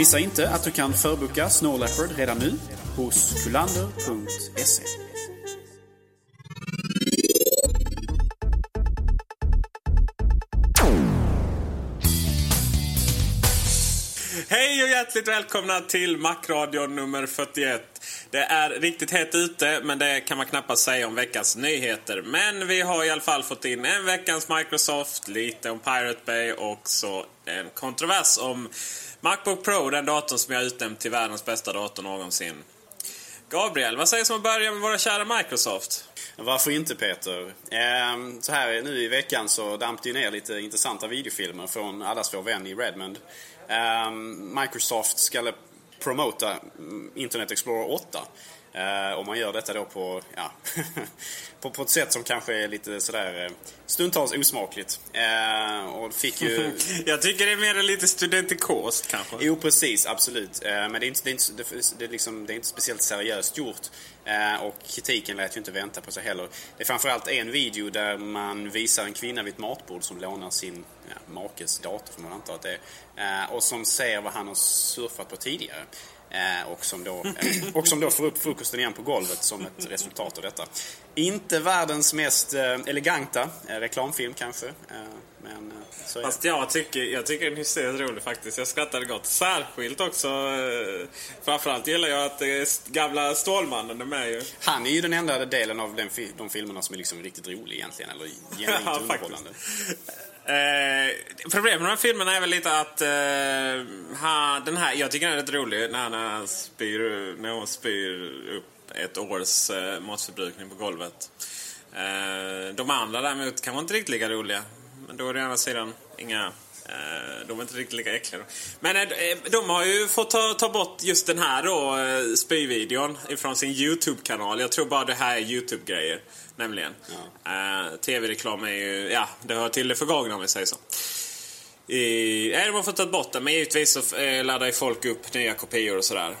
Missa inte att du kan förboka Snow Leopard redan nu hos kulander.se. Hej och hjärtligt välkomna till Macradion nummer 41. Det är riktigt hett ute, men det kan man knappast säga om veckans nyheter. Men vi har i alla fall fått in en veckans Microsoft, lite om Pirate Bay och så en kontrovers om Macbook Pro, den datorn som jag utnämnt till världens bästa dator någonsin. Gabriel, vad sägs om att börja med våra kära Microsoft? Varför inte Peter? Ehm, så här nu i veckan så damp det ner lite intressanta videofilmer från allas vår vän i Redmond. Ehm, Microsoft ska promota Internet Explorer 8. Uh, och man gör detta då på, ja, på, på ett sätt som kanske är lite sådär uh, stundtals osmakligt. Uh, och fick ju... Jag tycker det är mer lite studentikost kanske. Jo, precis. Absolut. men det är, inte, det, är inte, det, är liksom, det är inte speciellt seriöst gjort. och kritiken lät ju inte vänta på sig heller. Det är framförallt en video där man visar en kvinna vid ett matbord som lånar sin ja, makes dator, får man anta att det är. och som ser vad han har surfat på tidigare. Eh, och, som då, eh, och som då får upp frukosten igen på golvet som ett resultat av detta. Inte världens mest eh, eleganta reklamfilm kanske. Men så Fast jag tycker, jag tycker den är hysteriskt rolig faktiskt. Jag skrattade gott. Särskilt också. Framförallt gillar jag att gamla Stålmannen är med ju. Han är ju den enda delen av den, de filmerna som är liksom riktigt rolig egentligen. Eller genuint ja, underhållande. Eh, problemet med de här filmerna är väl lite att eh, ha, den här, jag tycker den är rätt rolig när, han spyr, när hon spyr upp ett års eh, matförbrukning på golvet. Eh, de andra däremot kan vara inte riktigt lika roliga. Men då är det å andra sidan inga de är inte riktigt lika äckliga. Men eh, de har ju fått ta, ta bort just den här då, eh, spyvideon ifrån sin YouTube-kanal. Jag tror bara det här är YouTube-grejer. Nämligen. Ja. TV-reklam är ju, ja, det hör till det förgångna om vi säger så. I, nej, de har fått ta bort den, men givetvis så laddar ju folk upp nya kopior och sådär.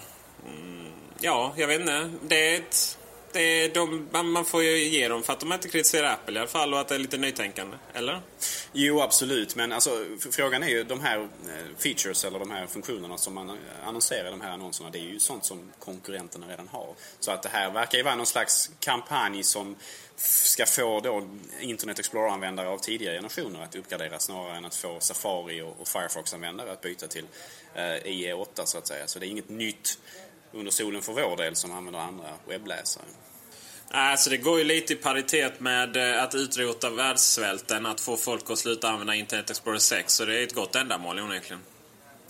Mm, ja, jag vet inte. Det är ett det, eh, de, man får ju ge dem för att de inte kritiserar Apple i alla fall och att det är lite nytänkande. Eller? Jo, absolut. Men alltså, frågan är ju de här eh, features eller de här funktionerna som man eh, annonserar i de här annonserna. Det är ju sånt som konkurrenterna redan har. Så att det här verkar ju vara någon slags kampanj som ska få då Internet Explorer-användare av tidigare generationer att uppgradera snarare än att få Safari och Firefox-användare att byta till IE8 så att säga. Så det är inget nytt under solen för vår del som använder andra webbläsare. Alltså det går ju lite i paritet med eh, att utrota världssvälten, att få folk att sluta använda Internet Explorer 6. Så det är ett gott ändamål onekligen.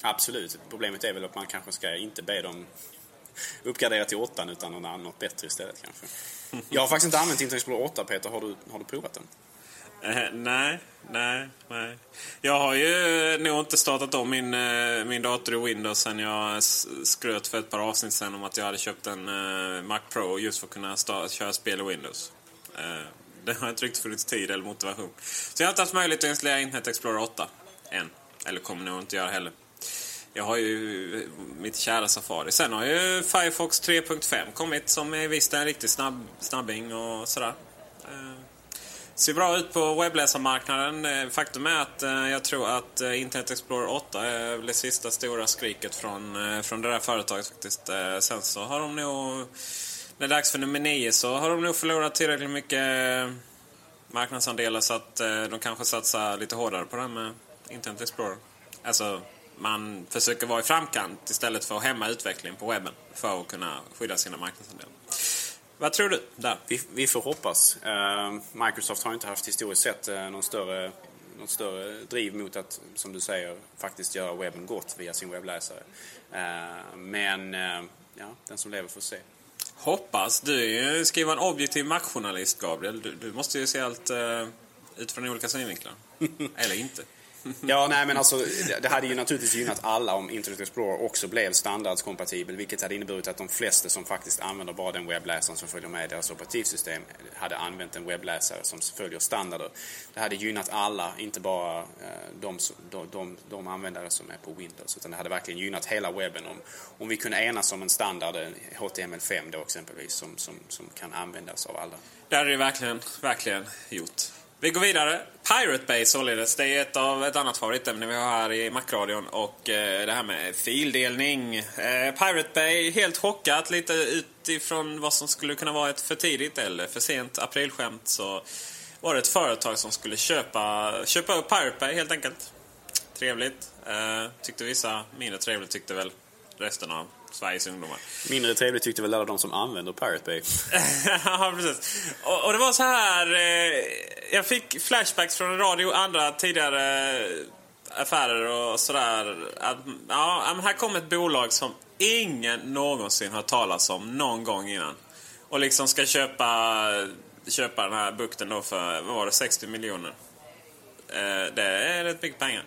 Absolut. Problemet är väl att man kanske ska inte be dem uppgradera till 8 utan något bättre istället kanske. Jag har faktiskt inte använt Internet Explorer 8 Peter. Har du, har du provat den? Eh, nej, nej, nej. Jag har ju nog inte startat om min, eh, min dator i Windows sen jag skröt för ett par avsnitt sen om att jag hade köpt en eh, Mac Pro just för att kunna starta, köra spel i Windows. Eh, det har inte riktigt funnits tid eller motivation. Så jag har inte haft möjlighet att installera Internet Explorer 8 än. Eller kommer nog inte göra heller. Jag har ju eh, mitt kära Safari. Sen har ju Firefox 3.5 kommit som är visst en riktig snabb, snabbing och sådär. Ser bra ut på webbläsarmarknaden. Eh, faktum är att eh, jag tror att eh, Internet Explorer 8 är det sista stora skriket från, från det där företaget faktiskt. Sen så har de nog, när det är dags för nummer 9 så har de nog förlorat tillräckligt mycket marknadsandelar så att de kanske satsar lite hårdare på det här med Internet Explorer. Alltså, man försöker vara i framkant istället för att hämma utvecklingen på webben för att kunna skydda sina marknadsandelar. Vad tror du? Där. Vi, vi får hoppas. Uh, Microsoft har inte haft historiskt sett uh, någon större något större driv mot att, som du säger, faktiskt göra webben gott via sin webbläsare. Eh, men eh, ja, den som lever får se. Hoppas. Du ska ju vara en objektiv Mac-journalist, Gabriel. Du, du, måste ju se allt utifrån olika synvinklar. Eller inte. Ja, nej men alltså det hade ju naturligtvis gynnat alla om Internet Explorer också blev standardskompatibel. Vilket hade inneburit att de flesta som faktiskt använder bara den webbläsaren som följer med deras operativsystem hade använt en webbläsare som följer standarder. Det hade gynnat alla, inte bara eh, de, de, de, de användare som är på Windows. Utan det hade verkligen gynnat hela webben om, om vi kunde enas om en standard, HTML5 då exempelvis, som, som, som kan användas av alla. Det hade det verkligen, verkligen gjort. Vi går vidare. Pirate Bay således. Det är ett av ett annat favoritämne vi har här i Macradion. Och eh, det här med fildelning. Eh, Pirate Bay, helt chockat lite utifrån vad som skulle kunna vara ett för tidigt eller för sent aprilskämt. Så var det ett företag som skulle köpa, köpa upp Pirate Bay helt enkelt. Trevligt. Eh, tyckte vissa. Mindre trevligt tyckte väl resten av Sveriges ungdomar. Mindre trevligt tyckte väl alla de som använder Pirate Bay. ja, precis. Och, och, det var så här... Eh, jag fick flashbacks från radio och andra tidigare affärer och sådär. Att, ja, här kom ett bolag som ingen någonsin har talat om någon gång innan. Och liksom ska köpa, köpa den här bukten då för, vad var det, 60 miljoner. Eh, det är rätt mycket pengar.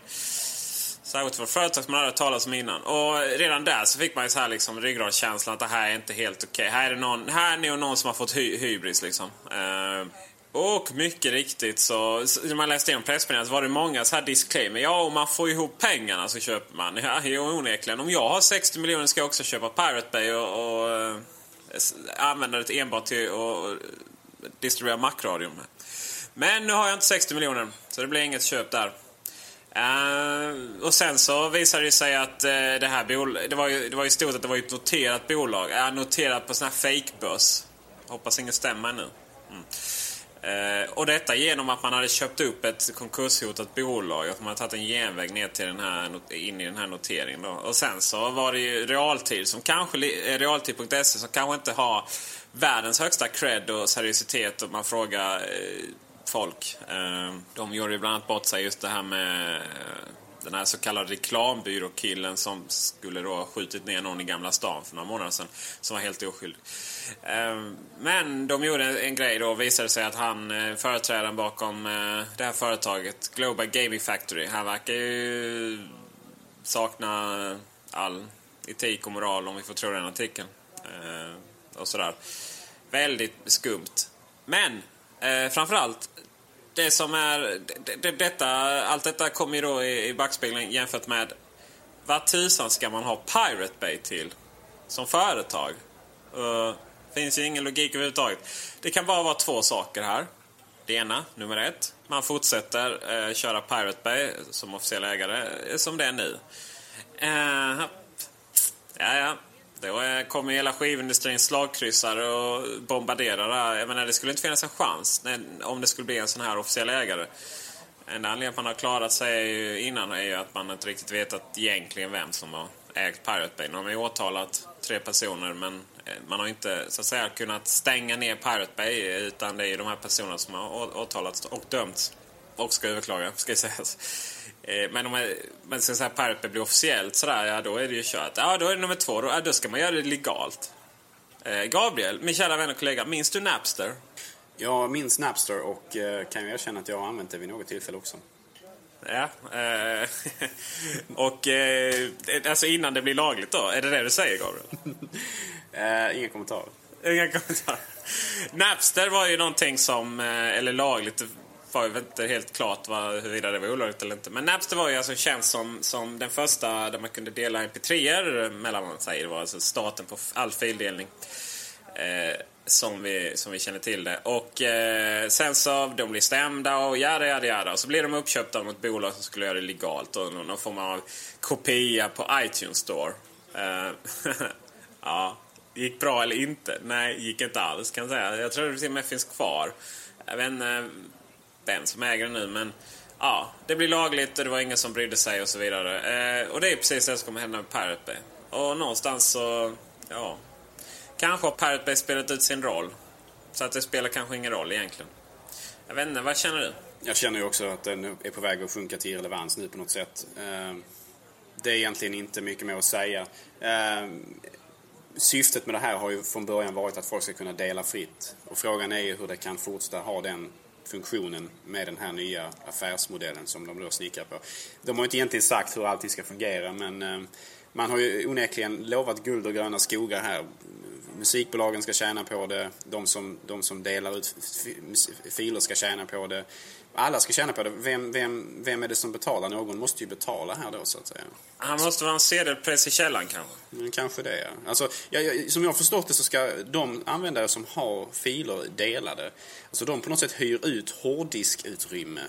Särskilt för företag som man hade talat om innan. Och redan där så fick man ju så här liksom ryggradskänslan att det här är inte helt okej. Okay. Här är det någon, här är nog någon som har fått hy hybris liksom. Uh, och mycket riktigt så, när man läste igenom pressmeddelandet var det många så här disclaimer. Ja, om man får ihop pengarna så köper man. Ja, jo, onekligen. Om jag har 60 miljoner ska jag också köpa Pirate Bay och, och uh, använda det enbart till att distribuera Mac-radion med. Men nu har jag inte 60 miljoner, så det blir inget köp där. Uh, och sen så visade det sig att uh, det här bolaget, det var ju, det var ju stort att det var ett noterat bolag. Uh, noterat på sån här fake-börs. Hoppas ingen stämmer nu. Mm. Uh, och detta genom att man hade köpt upp ett konkurshotat bolag. Att man hade tagit en genväg ner till den här, in i den här noteringen. Då. Och sen så var det ju Realtid, som kanske, Realtid.se som kanske inte har världens högsta cred och seriositet om man frågar folk. Ehm, de gjorde ju bland annat bort sig just det här med eh, den här så kallade reklambyråkillen som skulle då ha skjutit ner någon i Gamla stan för några månader sedan. Som var helt oskyldig. Ehm, men de gjorde en grej då och visade sig att han, eh, företrädaren bakom eh, det här företaget, Global Gaming Factory, han verkar ju sakna all etik och moral om vi får tro den artikeln. Ehm, och sådär. Väldigt skumt. Men framförallt det som är... Det, det, detta, allt detta kommer ju då i, i backspegeln jämfört med vad tusan ska man ha Pirate Bay till som företag? Uh, finns ju ingen logik överhuvudtaget. Det kan bara vara två saker här. Det ena, nummer ett. Man fortsätter uh, köra Pirate Bay som officiell ägare eh, som det är nu. Uh, ja, ja. Då kommer hela skivindustrins slagkryssare och bombarderar det här. Jag menar, det skulle inte finnas en chans när, om det skulle bli en sån här officiell ägare. En anledning att man har klarat sig innan är ju att man inte riktigt vetat egentligen vem som har ägt Pirate Bay. Nu har man ju åtalat tre personer men eh, man har inte så att säga kunnat stänga ner Pirate Bay utan det är ju de här personerna som har åtalats och dömts och ska överklaga, ska sägas. Eh, men om man ska säga Pirate blir officiellt sådär, ja då är det ju kört. Ja, då är det nummer två. Då, ja, då ska man göra det legalt. Eh, Gabriel, min kära vän och kollega, minns du Napster? Jag minns Napster och eh, kan ju erkänna att jag har använt det vid något tillfälle också. Ja, eh, och eh, alltså innan det blir lagligt då? Är det det du säger Gabriel? eh, inga kommentarer. Inga kommentarer. Napster var ju någonting som, eller lagligt, var ju inte helt klart vad, huruvida det var olagligt eller inte. Men Napster var ju alltså känd som, som den första där man kunde dela mp3 mellan sig. Det var alltså starten på all fildelning. Eh, som, vi, som vi känner till det. Och eh, sen så de blir stämda och jada jada jada. Och så blir de uppköpta av något bolag som skulle göra det legalt. Och någon form av kopia på iTunes Store. Eh, ja, gick bra eller inte? Nej, gick inte alls kan jag säga. Jag tror det till och med finns kvar. Jag vet inte den som äger den nu. Men ja, det blir lagligt och det var ingen som brydde sig och så vidare. Eh, och det är precis det som kommer hända med Pirate Bay. Och någonstans så, ja. Kanske har Pirate Bay spelat ut sin roll. Så att det spelar kanske ingen roll egentligen. Jag vet inte, vad känner du? Jag känner ju också att den är på väg att sjunka till irrelevans nu på något sätt. Eh, det är egentligen inte mycket mer att säga. Eh, syftet med det här har ju från början varit att folk ska kunna dela fritt. Och frågan är ju hur det kan fortsätta ha den funktionen med den här nya affärsmodellen som de då snickrar på. De har inte egentligen sagt hur allting ska fungera men eh, man har ju onekligen lovat guld och gröna skogar här. Musikbolagen ska tjäna på det, de som, de som delar ut filer ska tjäna på det. Alla ska tjäna på det. Vem, vem, vem är det som betalar? Någon måste ju betala här då så att säga. Han måste vara en sedelpress i källaren kanske? Men kanske det ja. Alltså, jag, som jag har förstått det så ska de användare som har filer delade, alltså de på något sätt hyr ut hårddiskutrymme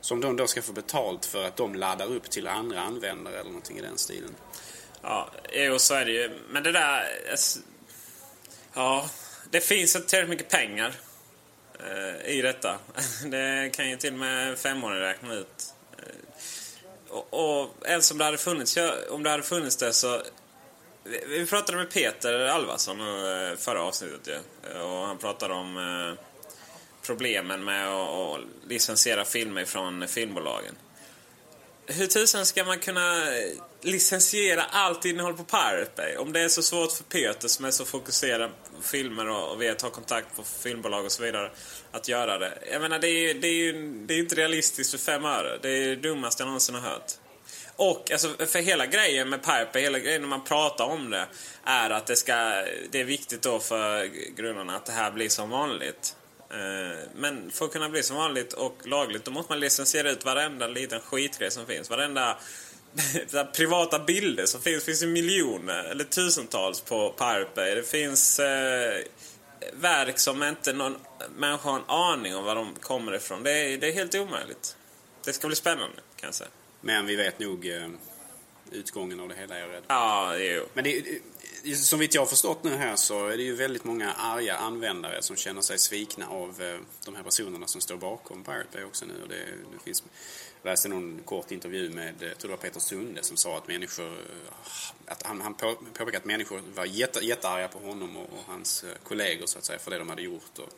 som de då ska få betalt för att de laddar upp till andra användare eller någonting i den stilen. Ja, jo så är det ju. Men det där... Ja, det finns inte tillräckligt mycket pengar Eh, i detta. Det kan ju till och med femåringar räkna ut. Eh, och, och ens om det hade funnits, om det hade funnits det så... Vi, vi pratade med Peter Alvarsson eh, förra avsnittet ju. Eh, och han pratade om eh, problemen med att, att licensiera filmer från filmbolagen. Hur tusan ska man kunna licensiera allt innehåll på Pirate Bay? Om det är så svårt för Peter som är så fokuserad på filmer och, vet ha kontakt på filmbolag och så vidare att göra det. Jag menar, det är, det är ju det är inte realistiskt för fem öre. Det är det dummaste jag någonsin har hört. Och alltså, för hela grejen med Pirate Bay, hela grejen när man pratar om det, är att det, ska, det är viktigt då för grundarna att det här blir som vanligt. Eh, men för att kunna bli som vanligt och lagligt, då måste man licensiera ut varenda liten skitgrej som finns. Varenda privata bilder som finns. Det finns ju miljoner eller tusentals på Pirate Bay. Det finns eh, verk som inte någon människa har en aning om var de kommer ifrån. Det är, det är helt omöjligt. Det ska bli spännande, kan jag säga. Men vi vet nog eh, utgången av det hela, är jag rädd. Ja, jo. Men det, som vitt jag har förstått nu här så är det ju väldigt många arga användare som känner sig svikna av eh, de här personerna som står bakom Pirate Bay också nu. Och det, det finns, jag läste någon kort intervju med, jag tror det var Peter Sunde, som sa att människor, eh, att han, han påpekade att människor var jätte, jättearga på honom och, och, hans kollegor så att säga för det de hade gjort. Och,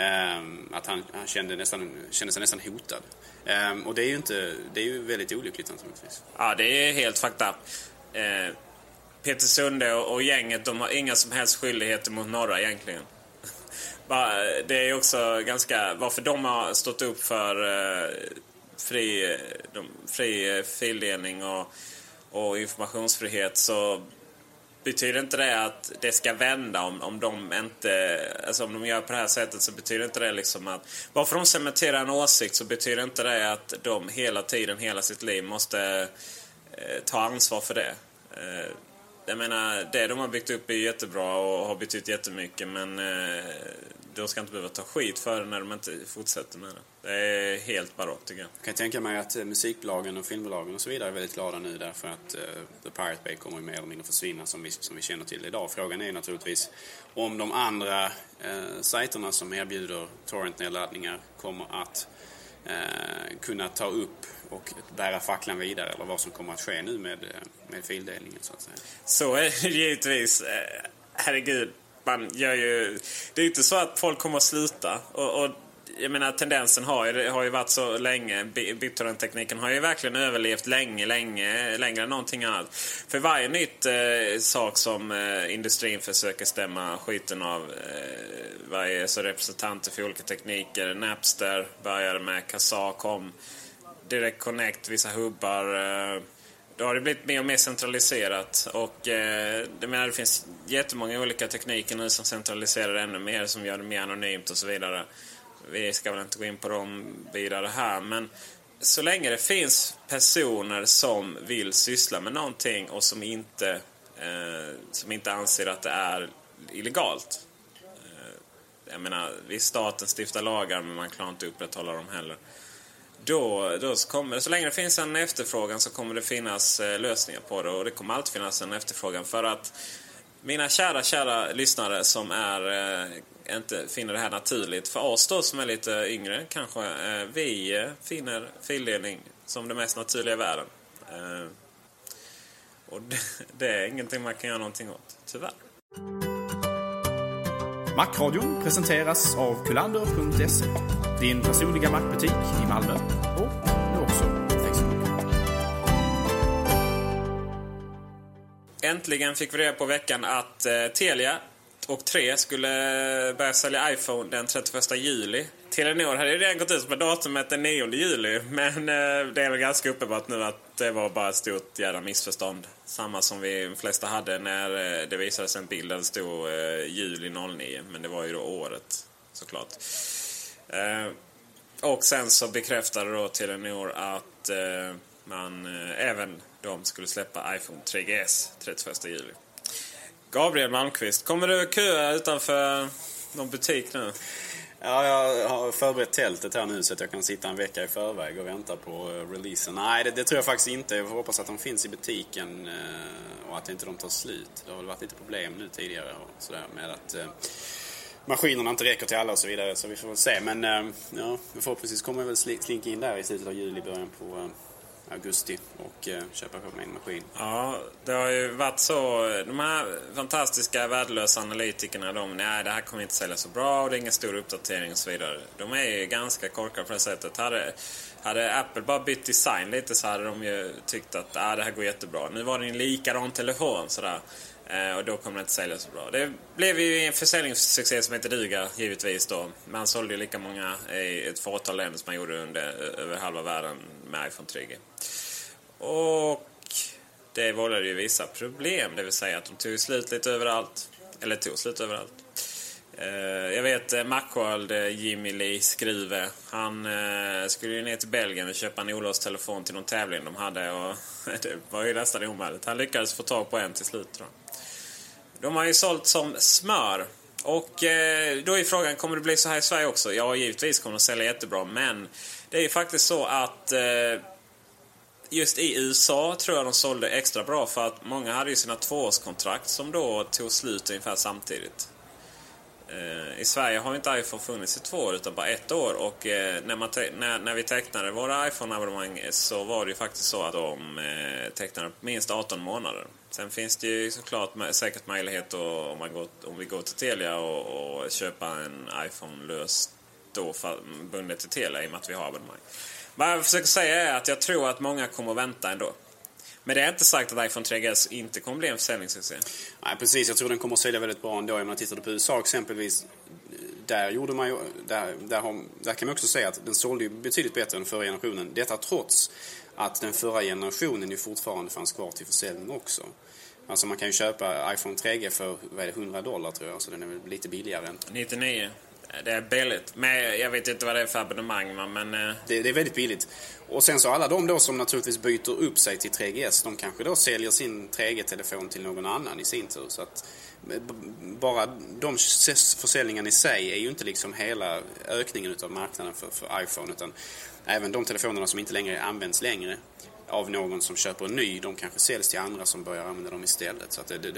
ehm, att han, han kände, nästan, kände sig nästan hotad. Ehm, och det är ju inte, det är ju väldigt olyckligt naturligtvis. Ja, det är helt fakta. Ehm, Peter Sunde och gänget de har inga som helst skyldigheter mot norra egentligen. Det är också ganska... Varför de har stått upp för eh, fri, eh, fri eh, fildelning och, och informationsfrihet så betyder inte det att det ska vända om, om de inte... Alltså om de gör på det här sättet så betyder inte det liksom att... Varför de cementerar en åsikt så betyder inte det att de hela tiden, hela sitt liv måste eh, ta ansvar för det. Eh, jag menar, det de har byggt upp är jättebra och har betytt jättemycket men eh, de ska inte behöva ta skit för det när de inte fortsätter med det. Det är helt barockt tycker jag. Jag kan tänka mig att eh, musikbolagen och filmbolagen och så vidare är väldigt glada nu därför att eh, The Pirate Bay kommer mer eller mindre försvinna som vi, som vi känner till idag. Frågan är naturligtvis om de andra eh, sajterna som erbjuder torrent-nedladdningar kommer att eh, kunna ta upp och bära facklan vidare eller vad som kommer att ske nu med, eh, med fildelningen så att säga. Så är det givetvis. Eh, herregud, man gör ju... Det är ju inte så att folk kommer att sluta. Och, och jag menar tendensen har ju, har ju varit så länge. BitTorrent-tekniken har ju verkligen överlevt länge, länge, längre än någonting annat. För varje nytt eh, sak som eh, industrin försöker stämma skiten av. Eh, varje så representanter för olika tekniker. Napster började med, Kazaa kom. Direct Connect, vissa hubbar. Eh, då har det blivit mer och mer centraliserat. Och eh, det, menar, det finns jättemånga olika tekniker nu som centraliserar ännu mer, som gör det mer anonymt och så vidare. Vi ska väl inte gå in på dem vidare här, men så länge det finns personer som vill syssla med någonting och som inte, eh, som inte anser att det är illegalt. Eh, jag menar, visst staten stiftar lagar men man klarar inte upprätthålla dem heller. Då, då kommer, så länge det finns en efterfrågan så kommer det finnas eh, lösningar på det och det kommer alltid finnas en efterfrågan för att mina kära, kära lyssnare som är, eh, inte finner det här naturligt, för oss då som är lite yngre kanske, eh, vi eh, finner fildelning som det mest naturliga i världen. Eh, och det, det är ingenting man kan göra någonting åt, tyvärr. Macradion presenteras av kulander.se din personliga Mac-butik i Malmö och nu också Facebook. Äntligen fick vi reda på veckan att eh, Telia och 3 skulle eh, börja sälja iPhone den 31 juli. Telenor hade ju redan gått ut med datumet den 9 juli. Men eh, det är väl ganska uppenbart nu att det var bara ett stort jävla missförstånd. Samma som vi de flesta hade när eh, det visades en bild där det stod eh, juli 09. Men det var ju då året såklart. Eh, och sen så bekräftade då Telenor att eh, man eh, även de skulle släppa iPhone 3GS 31 juli. Gabriel Malmqvist, kommer du köa utanför någon butik nu? Ja, jag har förberett tältet här nu så att jag kan sitta en vecka i förväg och vänta på eh, releasen. Nej, det, det tror jag faktiskt inte. Jag hoppas att de finns i butiken eh, och att inte de tar slut. Det har väl varit lite problem nu tidigare och sådär med att eh, maskinerna inte räcker till alla och så vidare. Så vi får väl se. Men eh, ja, förhoppningsvis kommer jag väl slinka in där i slutet av juli, början på eh, augusti och eh, köpa på mig en maskin. Ja, det har ju varit så. De här fantastiska värdelösa analytikerna, de, nej det här kommer inte sälja så bra och det är ingen stor uppdatering och så vidare. De är ju ganska korkade på det sättet. Hade, hade Apple bara bytt design lite så hade de ju tyckt att ah, det här går jättebra. Nu var det en likadan telefon sådär. Eh, och då kommer det inte sälja så bra. Det blev ju en försäljningssuccé som inte duger, givetvis då. Man sålde ju lika många i ett fåtal länder som man gjorde under, över halva världen med iPhone 3G. Och det vållade ju vissa problem. Det vill säga att de tog slut lite överallt. Eller tog slut överallt. Eh, jag vet eh, Macworld, Jimmy Lee skriver. Han skulle ju ner till Belgien och köpa en olåst telefon till någon tävling de hade. Och det var ju nästan omöjligt. Han lyckades få tag på en till slut tror jag. De har ju sålt som smör. Och eh, då är frågan, kommer det bli så här i Sverige också? Ja, givetvis kommer de sälja jättebra, men det är ju faktiskt så att eh, just i USA tror jag de sålde extra bra för att många hade ju sina tvåårskontrakt som då tog slut ungefär samtidigt. Eh, I Sverige har inte iPhone funnits i två år utan bara ett år och eh, när, man när, när vi tecknade våra iPhone-abonnemang eh, så var det ju faktiskt så att de eh, tecknade minst 18 månader. Sen finns det ju såklart säkert möjlighet att, om, man går, om vi går till Telia och, och köpa en iPhone löst då bundet till Telia i och med att vi har abonnemang. Vad jag försöker säga är att jag tror att många kommer att vänta ändå. Men det är inte sagt att iPhone 3GS inte kommer bli en försäljningssuccé. Nej, precis. Jag tror den kommer att sälja väldigt bra ändå. Om man tittar på USA exempelvis. Där, gjorde man ju, där, där, har, där kan man också säga att den sålde betydligt bättre än förra generationen. Detta trots att den förra generationen ju fortfarande fanns kvar till försäljning också. Alltså man kan ju köpa iPhone 3G för vad är det, 100 dollar tror jag, så den är väl lite billigare. Än. 99. Det är billigt. Men jag vet inte vad det är för abonnemang men... Eh, det, det, är väldigt billigt. Och sen så alla de då som naturligtvis byter upp sig till 3GS, de kanske då säljer sin 3G-telefon till någon annan i sin tur. Så att eh, bara de försäljningarna i sig är ju inte liksom hela ökningen utav marknaden för, för iPhone utan även de telefonerna som inte längre används längre av någon som köper en ny, de kanske säljs till andra som börjar använda dem istället. Så att det, det,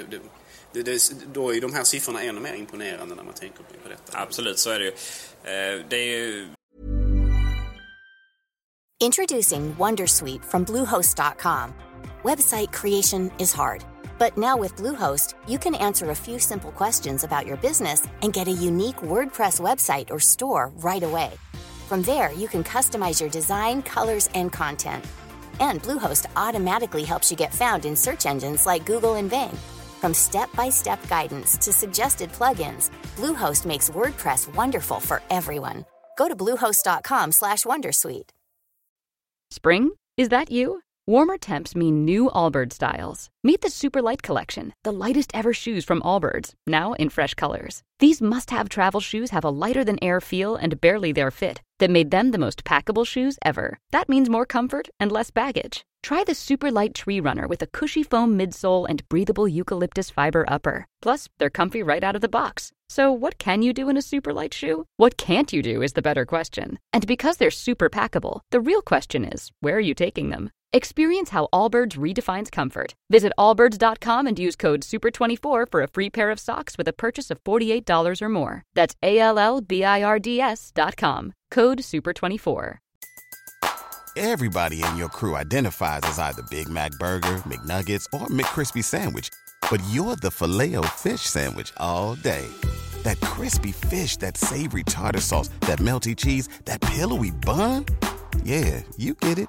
det, det, då är de här siffrorna ännu mer imponerande när man tänker på detta. Absolut, så är det ju. Eh, det är ju... Introducing Wondersweet from Bluehost.com. Website creation is hard. But now with Bluehost, you can answer a few simple questions about your business and get a unique WordPress website or store right away. From there, you can customize your design, colors, and content – And Bluehost automatically helps you get found in search engines like Google and Bing. From step-by-step guidance to suggested plugins, Bluehost makes WordPress wonderful for everyone. Go to bluehost.com/wondersuite. Spring? Is that you? Warmer temps mean new Allbirds styles. Meet the Superlight collection, the lightest ever shoes from Allbirds, now in fresh colors. These must-have travel shoes have a lighter than air feel and barely their fit that made them the most packable shoes ever. That means more comfort and less baggage. Try the super light tree runner with a cushy foam midsole and breathable eucalyptus fiber upper. Plus, they're comfy right out of the box. So, what can you do in a super light shoe? What can't you do is the better question. And because they're super packable, the real question is where are you taking them? Experience how Allbirds redefines comfort. Visit allbirds.com and use code SUPER24 for a free pair of socks with a purchase of $48 or more. That's A L L B I R D S.com. Code SUPER24. Everybody in your crew identifies as either Big Mac Burger, McNuggets, or McCrispy Sandwich, but you're the filet fish Sandwich all day That crispy fish, that savory tartar sauce, that melty cheese, that pillowy bun. Yeah, you get it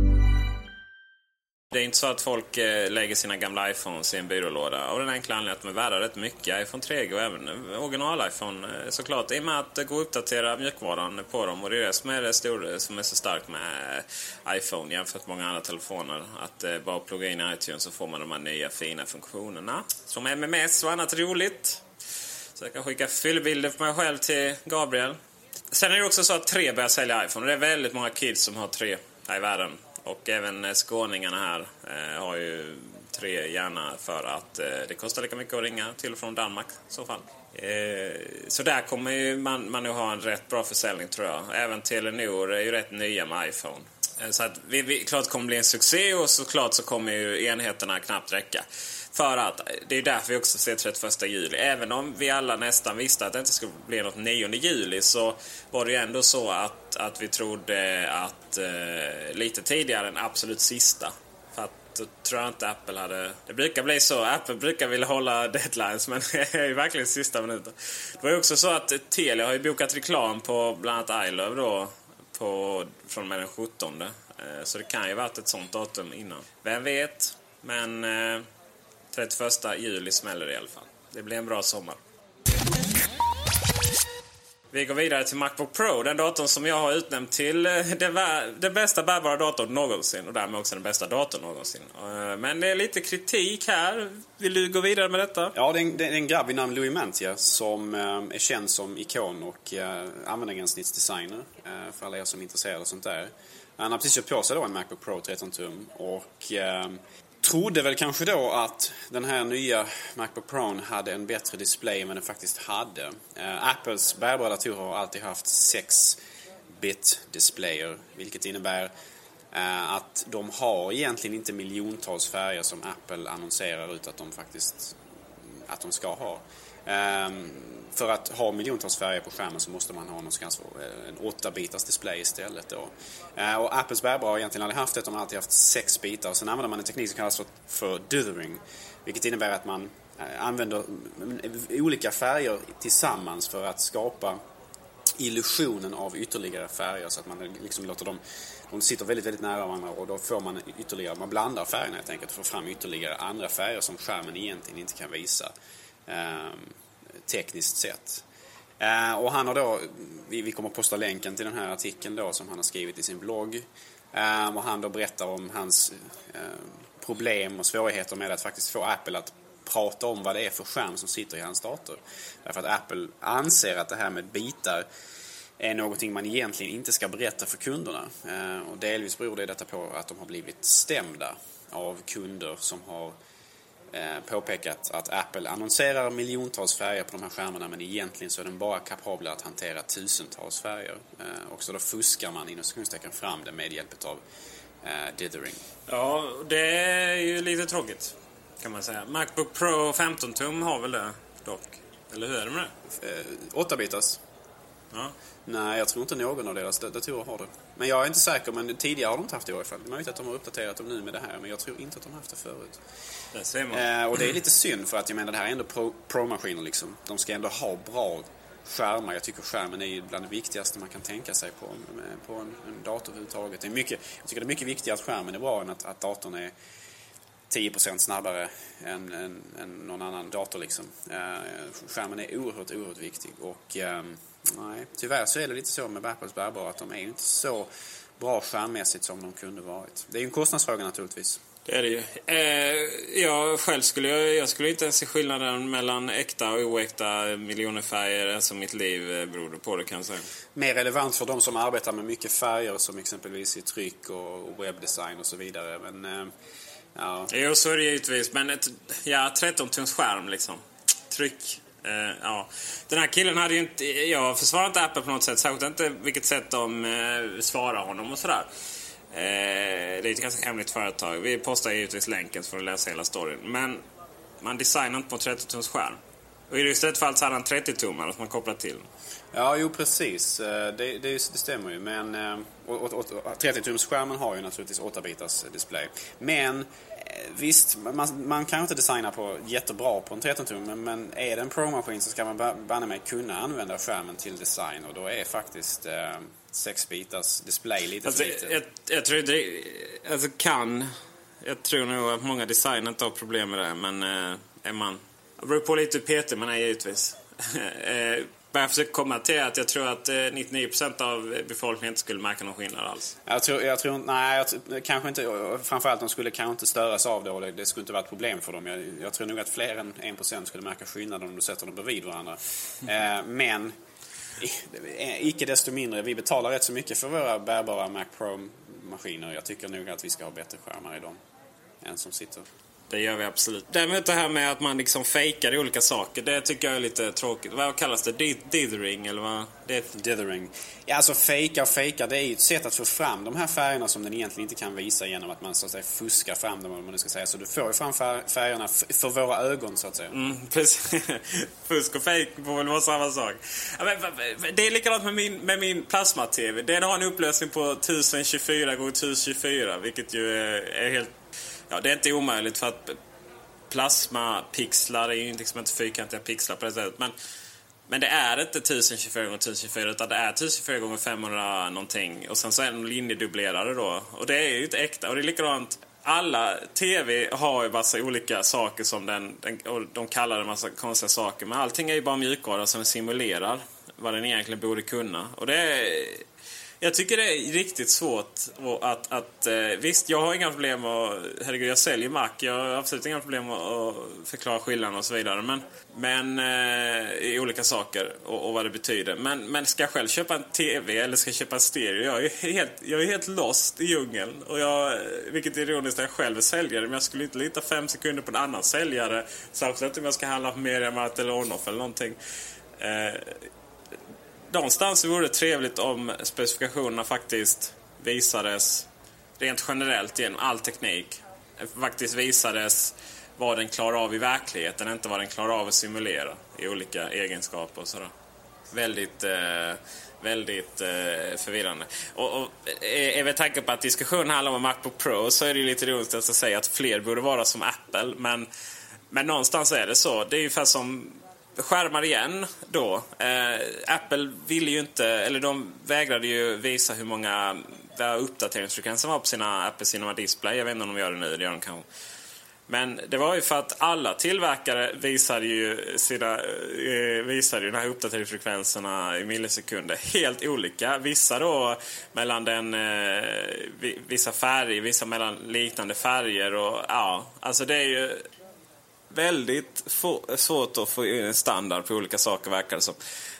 Det är inte så att folk eh, lägger sina gamla iPhones i en byrålåda av den enkla anledningen att de är värda rätt mycket. iPhone 3G och även eh, original-iPhone eh, såklart. I och med att det går att uppdatera mjukvaran på dem. Och det är det som är det stora som är så starkt med iPhone jämfört med många andra telefoner. Att bara plugga in iTunes så får man de här nya fina funktionerna. Som MMS och annat roligt. Så jag kan skicka fyllbilder på mig själv till Gabriel. Sen är det också så att 3 börjar sälja iPhone. Och det är väldigt många kids som har 3 här i världen. Och även eh, skåningarna här eh, har ju tre gärna för att eh, det kostar lika mycket att ringa till och från Danmark i så fall. Eh, så där kommer ju man, man nog ha en rätt bra försäljning tror jag. Även Telenor är ju rätt nya med iPhone. Eh, så att vi, vi, klart kommer bli en succé och såklart så kommer ju enheterna knappt räcka. För att det är därför vi också ser 31 juli. Även om vi alla nästan visste att det inte skulle bli något 9 juli så var det ju ändå så att, att vi trodde att eh, lite tidigare än absolut sista. För att då tror jag inte Apple hade... Det brukar bli så. Apple brukar vilja hålla deadlines men det är ju verkligen sista minuten. Det var ju också så att Telia har ju bokat reklam på bland annat iLove då på, från och med den 17. Eh, så det kan ju varit ett sånt datum innan. Vem vet? Men eh, 31 juli smäller det i alla fall. Det blir en bra sommar. Vi går vidare till Macbook Pro, den datorn som jag har utnämnt till eh, den, den bästa bärbara datorn någonsin och därmed också den bästa datorn någonsin. Eh, men det är lite kritik här. Vill du gå vidare med detta? Ja, det är en, det är en grabb vid namn Louis Mantia som eh, är känd som ikon och användargränssnittsdesigner för alla er som är intresserade av sånt där. Han har precis köpt på sig då en Macbook Pro 13 tum och trodde väl kanske då att den här nya Macbook Pro hade en bättre display än vad den faktiskt hade. Eh, Apples bärbara datorer har alltid haft 6-bit displayer, vilket innebär eh, att de har egentligen inte miljontals färger som Apple annonserar ut att de faktiskt att de ska ha. Ehm, för att ha miljontals färger på skärmen så måste man ha någonstans eh, en 8-bitars display istället då. Eh, och Apples bärbara har egentligen aldrig haft det, de har alltid haft 6 bitar. Och sen använder man en teknik som kallas för, för dithering. Vilket innebär att man eh, använder olika färger tillsammans för att skapa illusionen av ytterligare färger så att man liksom låter dem de sitter väldigt, väldigt nära varandra och då får man ytterligare, man blandar färgerna helt enkelt och får fram ytterligare andra färger som skärmen egentligen inte kan visa. Ehm, tekniskt sett. Eh, och han har då, vi, vi kommer att posta länken till den här artikeln då som han har skrivit i sin blogg. Eh, och han då berättar om hans eh, problem och svårigheter med att faktiskt få Apple att prata om vad det är för skärm som sitter i hans dator. Därför att Apple anser att det här med bitar är någonting man egentligen inte ska berätta för kunderna. Ehm, och delvis beror det detta på att de har blivit stämda av kunder som har Eh, påpekat att Apple annonserar miljontals färger på de här skärmarna men egentligen så är den bara kapabel att hantera tusentals färger. Eh, och så då fuskar man inom sekundstecken fram det med hjälp av eh, dithering. Ja, det är ju lite tråkigt kan man säga. Macbook Pro 15 tum har väl det dock? Eller hur är det med det? 8 bitars. Ja. Nej, jag tror inte någon av deras datorer har det. Men jag är inte säker, men tidigare har de inte haft det i alla fall. Det är möjligt att de har uppdaterat dem nu med det här, men jag tror inte att de har haft det förut. Det ser man. Eh, och det är lite synd, för att jag menar, det här är ändå Pro-maskiner pro liksom. De ska ändå ha bra skärmar. Jag tycker skärmen är bland det viktigaste man kan tänka sig på, på en, en dator överhuvudtaget. Det är mycket, jag tycker det är mycket viktigare att skärmen är bra än att, att datorn är 10% snabbare än, än, än, någon annan dator liksom. Eh, skärmen är oerhört, oerhört viktig och eh, Nej, tyvärr så är det lite så med Apples bärbara att de är inte så bra skärmmässigt som de kunde varit. Det är ju en kostnadsfråga naturligtvis. Det är det ju. Eh, jag själv skulle jag, jag skulle inte ens se skillnaden mellan äkta och oäkta miljoner färger. Alltså mitt liv eh, beror på det kan jag säga. Mer relevant för de som arbetar med mycket färger som exempelvis i tryck och webbdesign och så vidare. Men, eh, ja. Jo, så är det givetvis. Men ett, ja, 13 tums skärm liksom. Tryck. Uh, ja. Den här killen hade ju inte... Jag försvarar inte Apple på något sätt. Särskilt inte vilket sätt de uh, svarar honom och sådär. Uh, det är ett ganska hemligt företag. Vi postar givetvis länken så får du läsa hela storyn. Men man designar inte på 30 tums skärm. Och i just för fall så hade han 30-tummare som man kopplat till. Ja, jo precis. Det, det, det stämmer ju. Men, och, och, och, 30-tumsskärmen har ju naturligtvis 8-bitars display. Men visst, man, man kan inte designa på jättebra på en 13-tum. Men, men är det en Pro-maskin så ska man ba- banne mig kunna använda skärmen till design. Och då är faktiskt eh, 6-bitars display lite Alltså, för lite. jag, jag tror det... Alltså kan... Jag tror nog att många designer inte har problem med det, men eh, är man... Det beror på lite hur PT man är givetvis. eh, men jag försöker komma till att jag tror att eh, 99% av befolkningen inte skulle märka någon skillnad alls. Jag tror, jag tror nej, jag, kanske inte. Framförallt de skulle kanske inte störas av det och det, det skulle inte vara ett problem för dem. Jag, jag tror nog att fler än 1% skulle märka skillnad om du sätter dem bredvid varandra. Eh, men i- icke desto mindre, vi betalar rätt så mycket för våra bärbara Mac Pro-maskiner. Jag tycker nog att vi ska ha bättre skärmar i dem än som sitter. Det gör vi absolut. Däremot det här med att man liksom fejkar olika saker, det tycker jag är lite tråkigt. Vad kallas det? Di- Dithering eller vad? Det Dithering. Ja, alltså fejka och fejka, det är ju ett sätt att få fram de här färgerna som den egentligen inte kan visa genom att man så att säga fuskar fram dem, vad man nu ska säga. Så du får ju fram fär- färgerna för våra ögon, så att säga. Mm, precis. Fusk och fejk får väl vara samma sak. Ja, men, det är likadant med min, med min plasma-TV. Den har en upplösning på 1024 x 1024 vilket ju är helt... Ja, det är inte omöjligt för att plasmapixlar är ju liksom inte fyrkantiga pixlar på det sättet. Men, men det är inte 1024 x 1024 utan det är 1024 x 500 någonting. Och sen så är de linjedubblerade då. Och det är ju inte äkta. Och det är likadant alla TV har ju massa olika saker som den, den och de kallar det massa konstiga saker. Men allting är ju bara mjukvara som simulerar vad den egentligen borde kunna. Och det är, jag tycker det är riktigt svårt att, att eh, visst, jag har inga problem att, herregud jag säljer Mac, jag har absolut inga problem att, att förklara skillnaden och så vidare. Men, men eh, i olika saker och, och vad det betyder. Men, men ska jag själv köpa en TV eller ska jag köpa en stereo? Jag är helt, jag är helt lost i djungeln. Och jag, vilket är ironiskt när jag själv är säljare, men jag skulle inte lita fem sekunder på en annan säljare. Särskilt inte om jag ska handla på Mediamarkt eller Onoff eller någonting. Eh, Någonstans vore det trevligt om specifikationerna faktiskt visades rent generellt genom all teknik. Faktiskt visades vad den klarar av i verkligheten, inte vad den klarar av att simulera i olika egenskaper och sådär. Väldigt, eh, väldigt eh, förvirrande. Och, och eh, är med tanke på att diskussionen handlar om Macbook Pro så är det ju lite roligt att säga att fler borde vara som Apple. Men, men någonstans är det så. Det är ungefär som skärmar igen då. Eh, Apple ville ju inte, eller de vägrade ju visa hur många vad uppdateringsfrekvensen var på sina Apple Cinema Display. Jag vet inte om de gör det nu, det gör de kanske. Men det var ju för att alla tillverkare visade ju, sina, eh, visade ju de här uppdateringsfrekvenserna i millisekunder helt olika. Vissa då mellan den, eh, vissa färger, vissa mellan liknande färger och ja, alltså det är ju väldigt få, svårt att få en standard på olika saker verkar det som.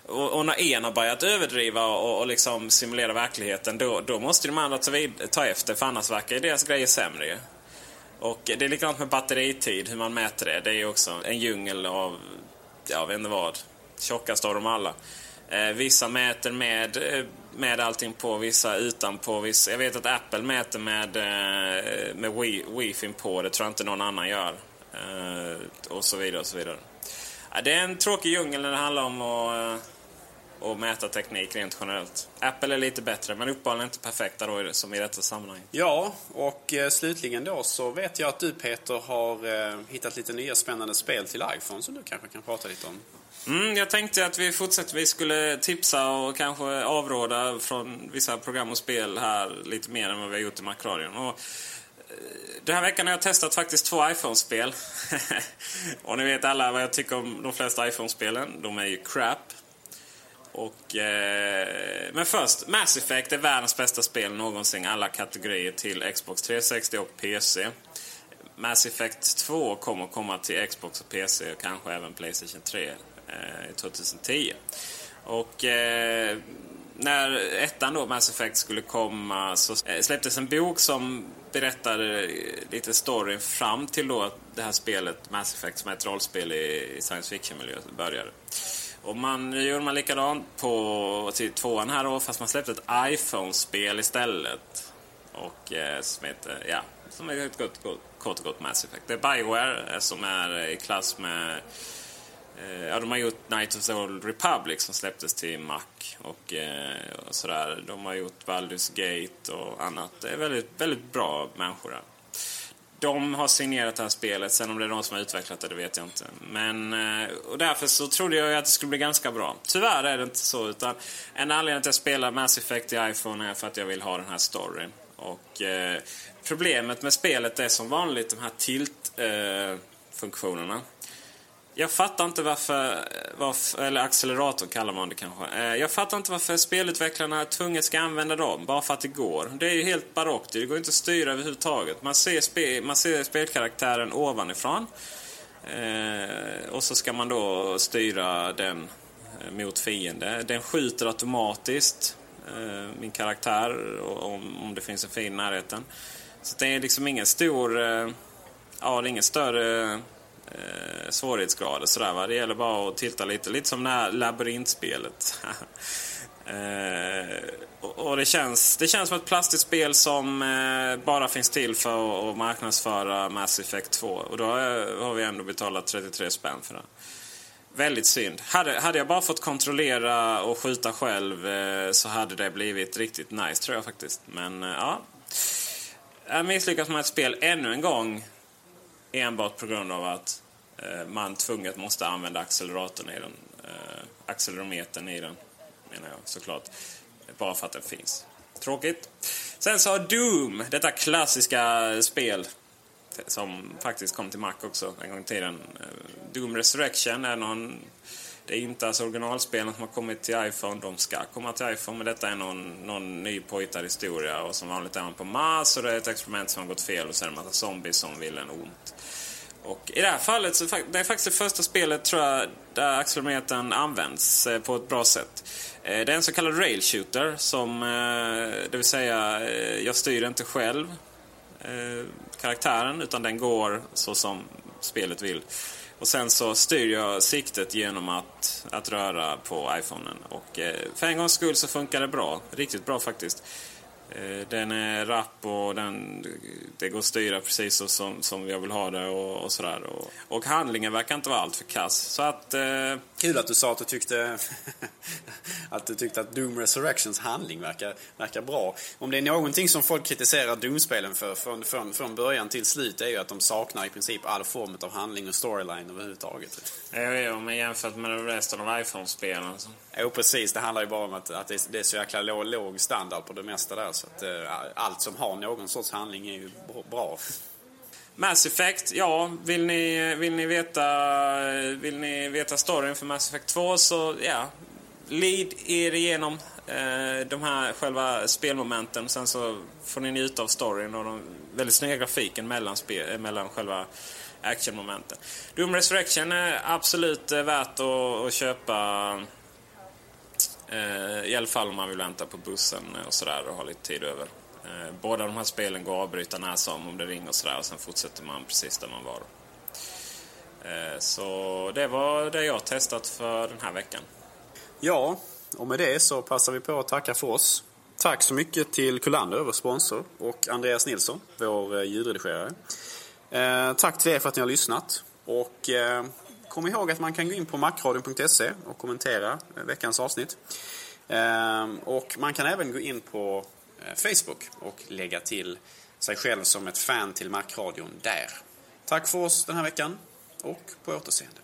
Och, och när en har börjat överdriva och, och liksom simulera verkligheten då, då måste de andra ta, vid, ta efter för annars verkar ju deras grejer sämre ju. Och det är likadant med batteritid, hur man mäter det. Det är ju också en djungel av, jag vet inte vad, tjockast av dem alla. Eh, vissa mäter med, eh, med allting på, vissa utanpå. Vissa, jag vet att Apple mäter med, eh, med wi, wifi på, det tror jag inte någon annan gör. Eh, och så vidare och så vidare. Det är en tråkig djungel när det handlar om att, eh, att mäta teknik rent generellt. Apple är lite bättre, men uppenbarligen inte perfekta då som i detta sammanhang. Ja, och eh, slutligen då så vet jag att du Peter har eh, hittat lite nya spännande spel till iPhone som du kanske kan prata lite om. Mm, jag tänkte att vi fortsättningsvis skulle tipsa och kanske avråda från vissa program och spel här lite mer än vad vi har gjort i Macradion. Och, eh, den här veckan har jag testat faktiskt två iPhone-spel. och ni vet alla vad jag tycker om de flesta iPhone-spelen. De är ju crap. Och, eh, men först, Mass Effect är världens bästa spel någonsin. Alla kategorier till Xbox 360 och PC. Mass Effect 2 kommer komma till Xbox och PC och kanske även Playstation 3 eh, 2010. Och eh, när ettan då, Mass Effect, skulle komma så eh, släpptes en bok som berättade eh, lite storyn fram till då det här spelet Mass Effect som är ett rollspel i science fiction-miljö började. Och man nu gjorde man likadant på till tvåan här då, fast man släppte ett iPhone-spel istället. Och eh, som heter, ja, som är ett gott, gott, kort och gott Mass Effect. Det är Bioware eh, som är i klass med Eh, Eh, ja, de har gjort Night of the Old Republic som släpptes till Mac och, eh, och sådär. De har gjort Baldur's Gate och annat. Det är väldigt, väldigt bra människor där. De har signerat det här spelet, sen om det är de som har utvecklat det, det vet jag inte. Men, eh, och därför så trodde jag att det skulle bli ganska bra. Tyvärr är det inte så, utan en anledning till att jag spelar Mass Effect i iPhone är för att jag vill ha den här storyn. Och eh, problemet med spelet är som vanligt de här tilt-funktionerna. Eh, jag fattar inte varför, varför, eller accelerator kallar man det kanske. Eh, jag fattar inte varför spelutvecklarna tvunget ska använda dem, bara för att det går. Det är ju helt barockt, det går inte att styra överhuvudtaget. Man ser, spe, man ser spelkaraktären ovanifrån. Eh, och så ska man då styra den eh, mot fiende. Den skjuter automatiskt eh, min karaktär om, om det finns en fiende i närheten. Så det är liksom ingen stor... Eh, ja, det är ingen större eh, svårighetsgrader sådär va. Det gäller bara att titta lite. Lite som det här labyrintspelet. eh, och, och det, känns, det känns som ett plastigt spel som eh, bara finns till för att marknadsföra Mass Effect 2. Och då eh, har vi ändå betalat 33 spänn för det. Väldigt synd. Hade, hade jag bara fått kontrollera och skjuta själv eh, så hade det blivit riktigt nice tror jag faktiskt. Men eh, ja. Jag misslyckas med ett spel ännu en gång enbart på grund av att Eh, man tvunget måste använda acceleratorn i den. Eh, accelerometern i den, menar jag såklart. Bara för att den finns. Tråkigt. Sen så har Doom, detta klassiska spel som faktiskt kom till Mac också en gång i tiden. Eh, Doom Resurrection är någon... Det är inte alltså originalspelen som har kommit till iPhone. De ska komma till iPhone, men detta är någon, någon ny påhittad historia. Och som vanligt är man på Mars och det är ett experiment som har gått fel och så är det en massa zombies som vill en ont. Och i det här fallet så det är faktiskt det första spelet tror jag där accelerometern används eh, på ett bra sätt. Eh, det är en så kallad rail shooter som, eh, det vill säga, jag styr inte själv karaktären utan den går så som spelet vill. Och sen så styr jag siktet genom att, att röra på iPhonen. Och för en gångs skull så funkar det bra. Riktigt bra faktiskt. Eh, den är rapp och den, det går att styra precis så som, som jag vill ha det och, och sådär. Och, och, handlingen verkar inte vara allt för kass. Så att... Eh... Kul att du sa att du tyckte att du tyckte att Doom Resurrections handling verkar, verkar bra. Om det är någonting som folk kritiserar Doom-spelen för från, från, från början till slut är ju att de saknar i princip all form av handling och storyline överhuvudtaget. Jo, jo, men jämfört med resten av iPhone-spelen så... Jo, precis. Det handlar ju bara om att, att det, är, det är så jäkla låg, låg standard på det mesta där. Så att, eh, allt som har någon sorts handling är ju bra. Mass Effect, ja, vill ni, vill ni, veta, vill ni veta storyn för Mass Effect 2 så ja, lead er igenom eh, de här själva spelmomenten. Sen så får ni njuta av storyn och den väldigt snygga grafiken mellan, spel, mellan själva actionmomenten. Doom Resurrection är absolut eh, värt att, att köpa Eh, I alla fall om man vill vänta på bussen och sådär och ha lite tid över. Eh, båda de här spelen går att avbryta när som om det ringer och sådär och sen fortsätter man precis där man var. Eh, så det var det jag testat för den här veckan. Ja, och med det så passar vi på att tacka för oss. Tack så mycket till Kullander, vår sponsor, och Andreas Nilsson, vår ljudredigerare. tack till er för att ni har lyssnat. Och kom ihåg att man kan gå in på macradion.se och kommentera eh, veckans avsnitt. Ehm, och man kan även gå in på eh, Facebook och lägga till sig själv som ett fan till Macradion där. Tack för oss den här veckan och på återseende.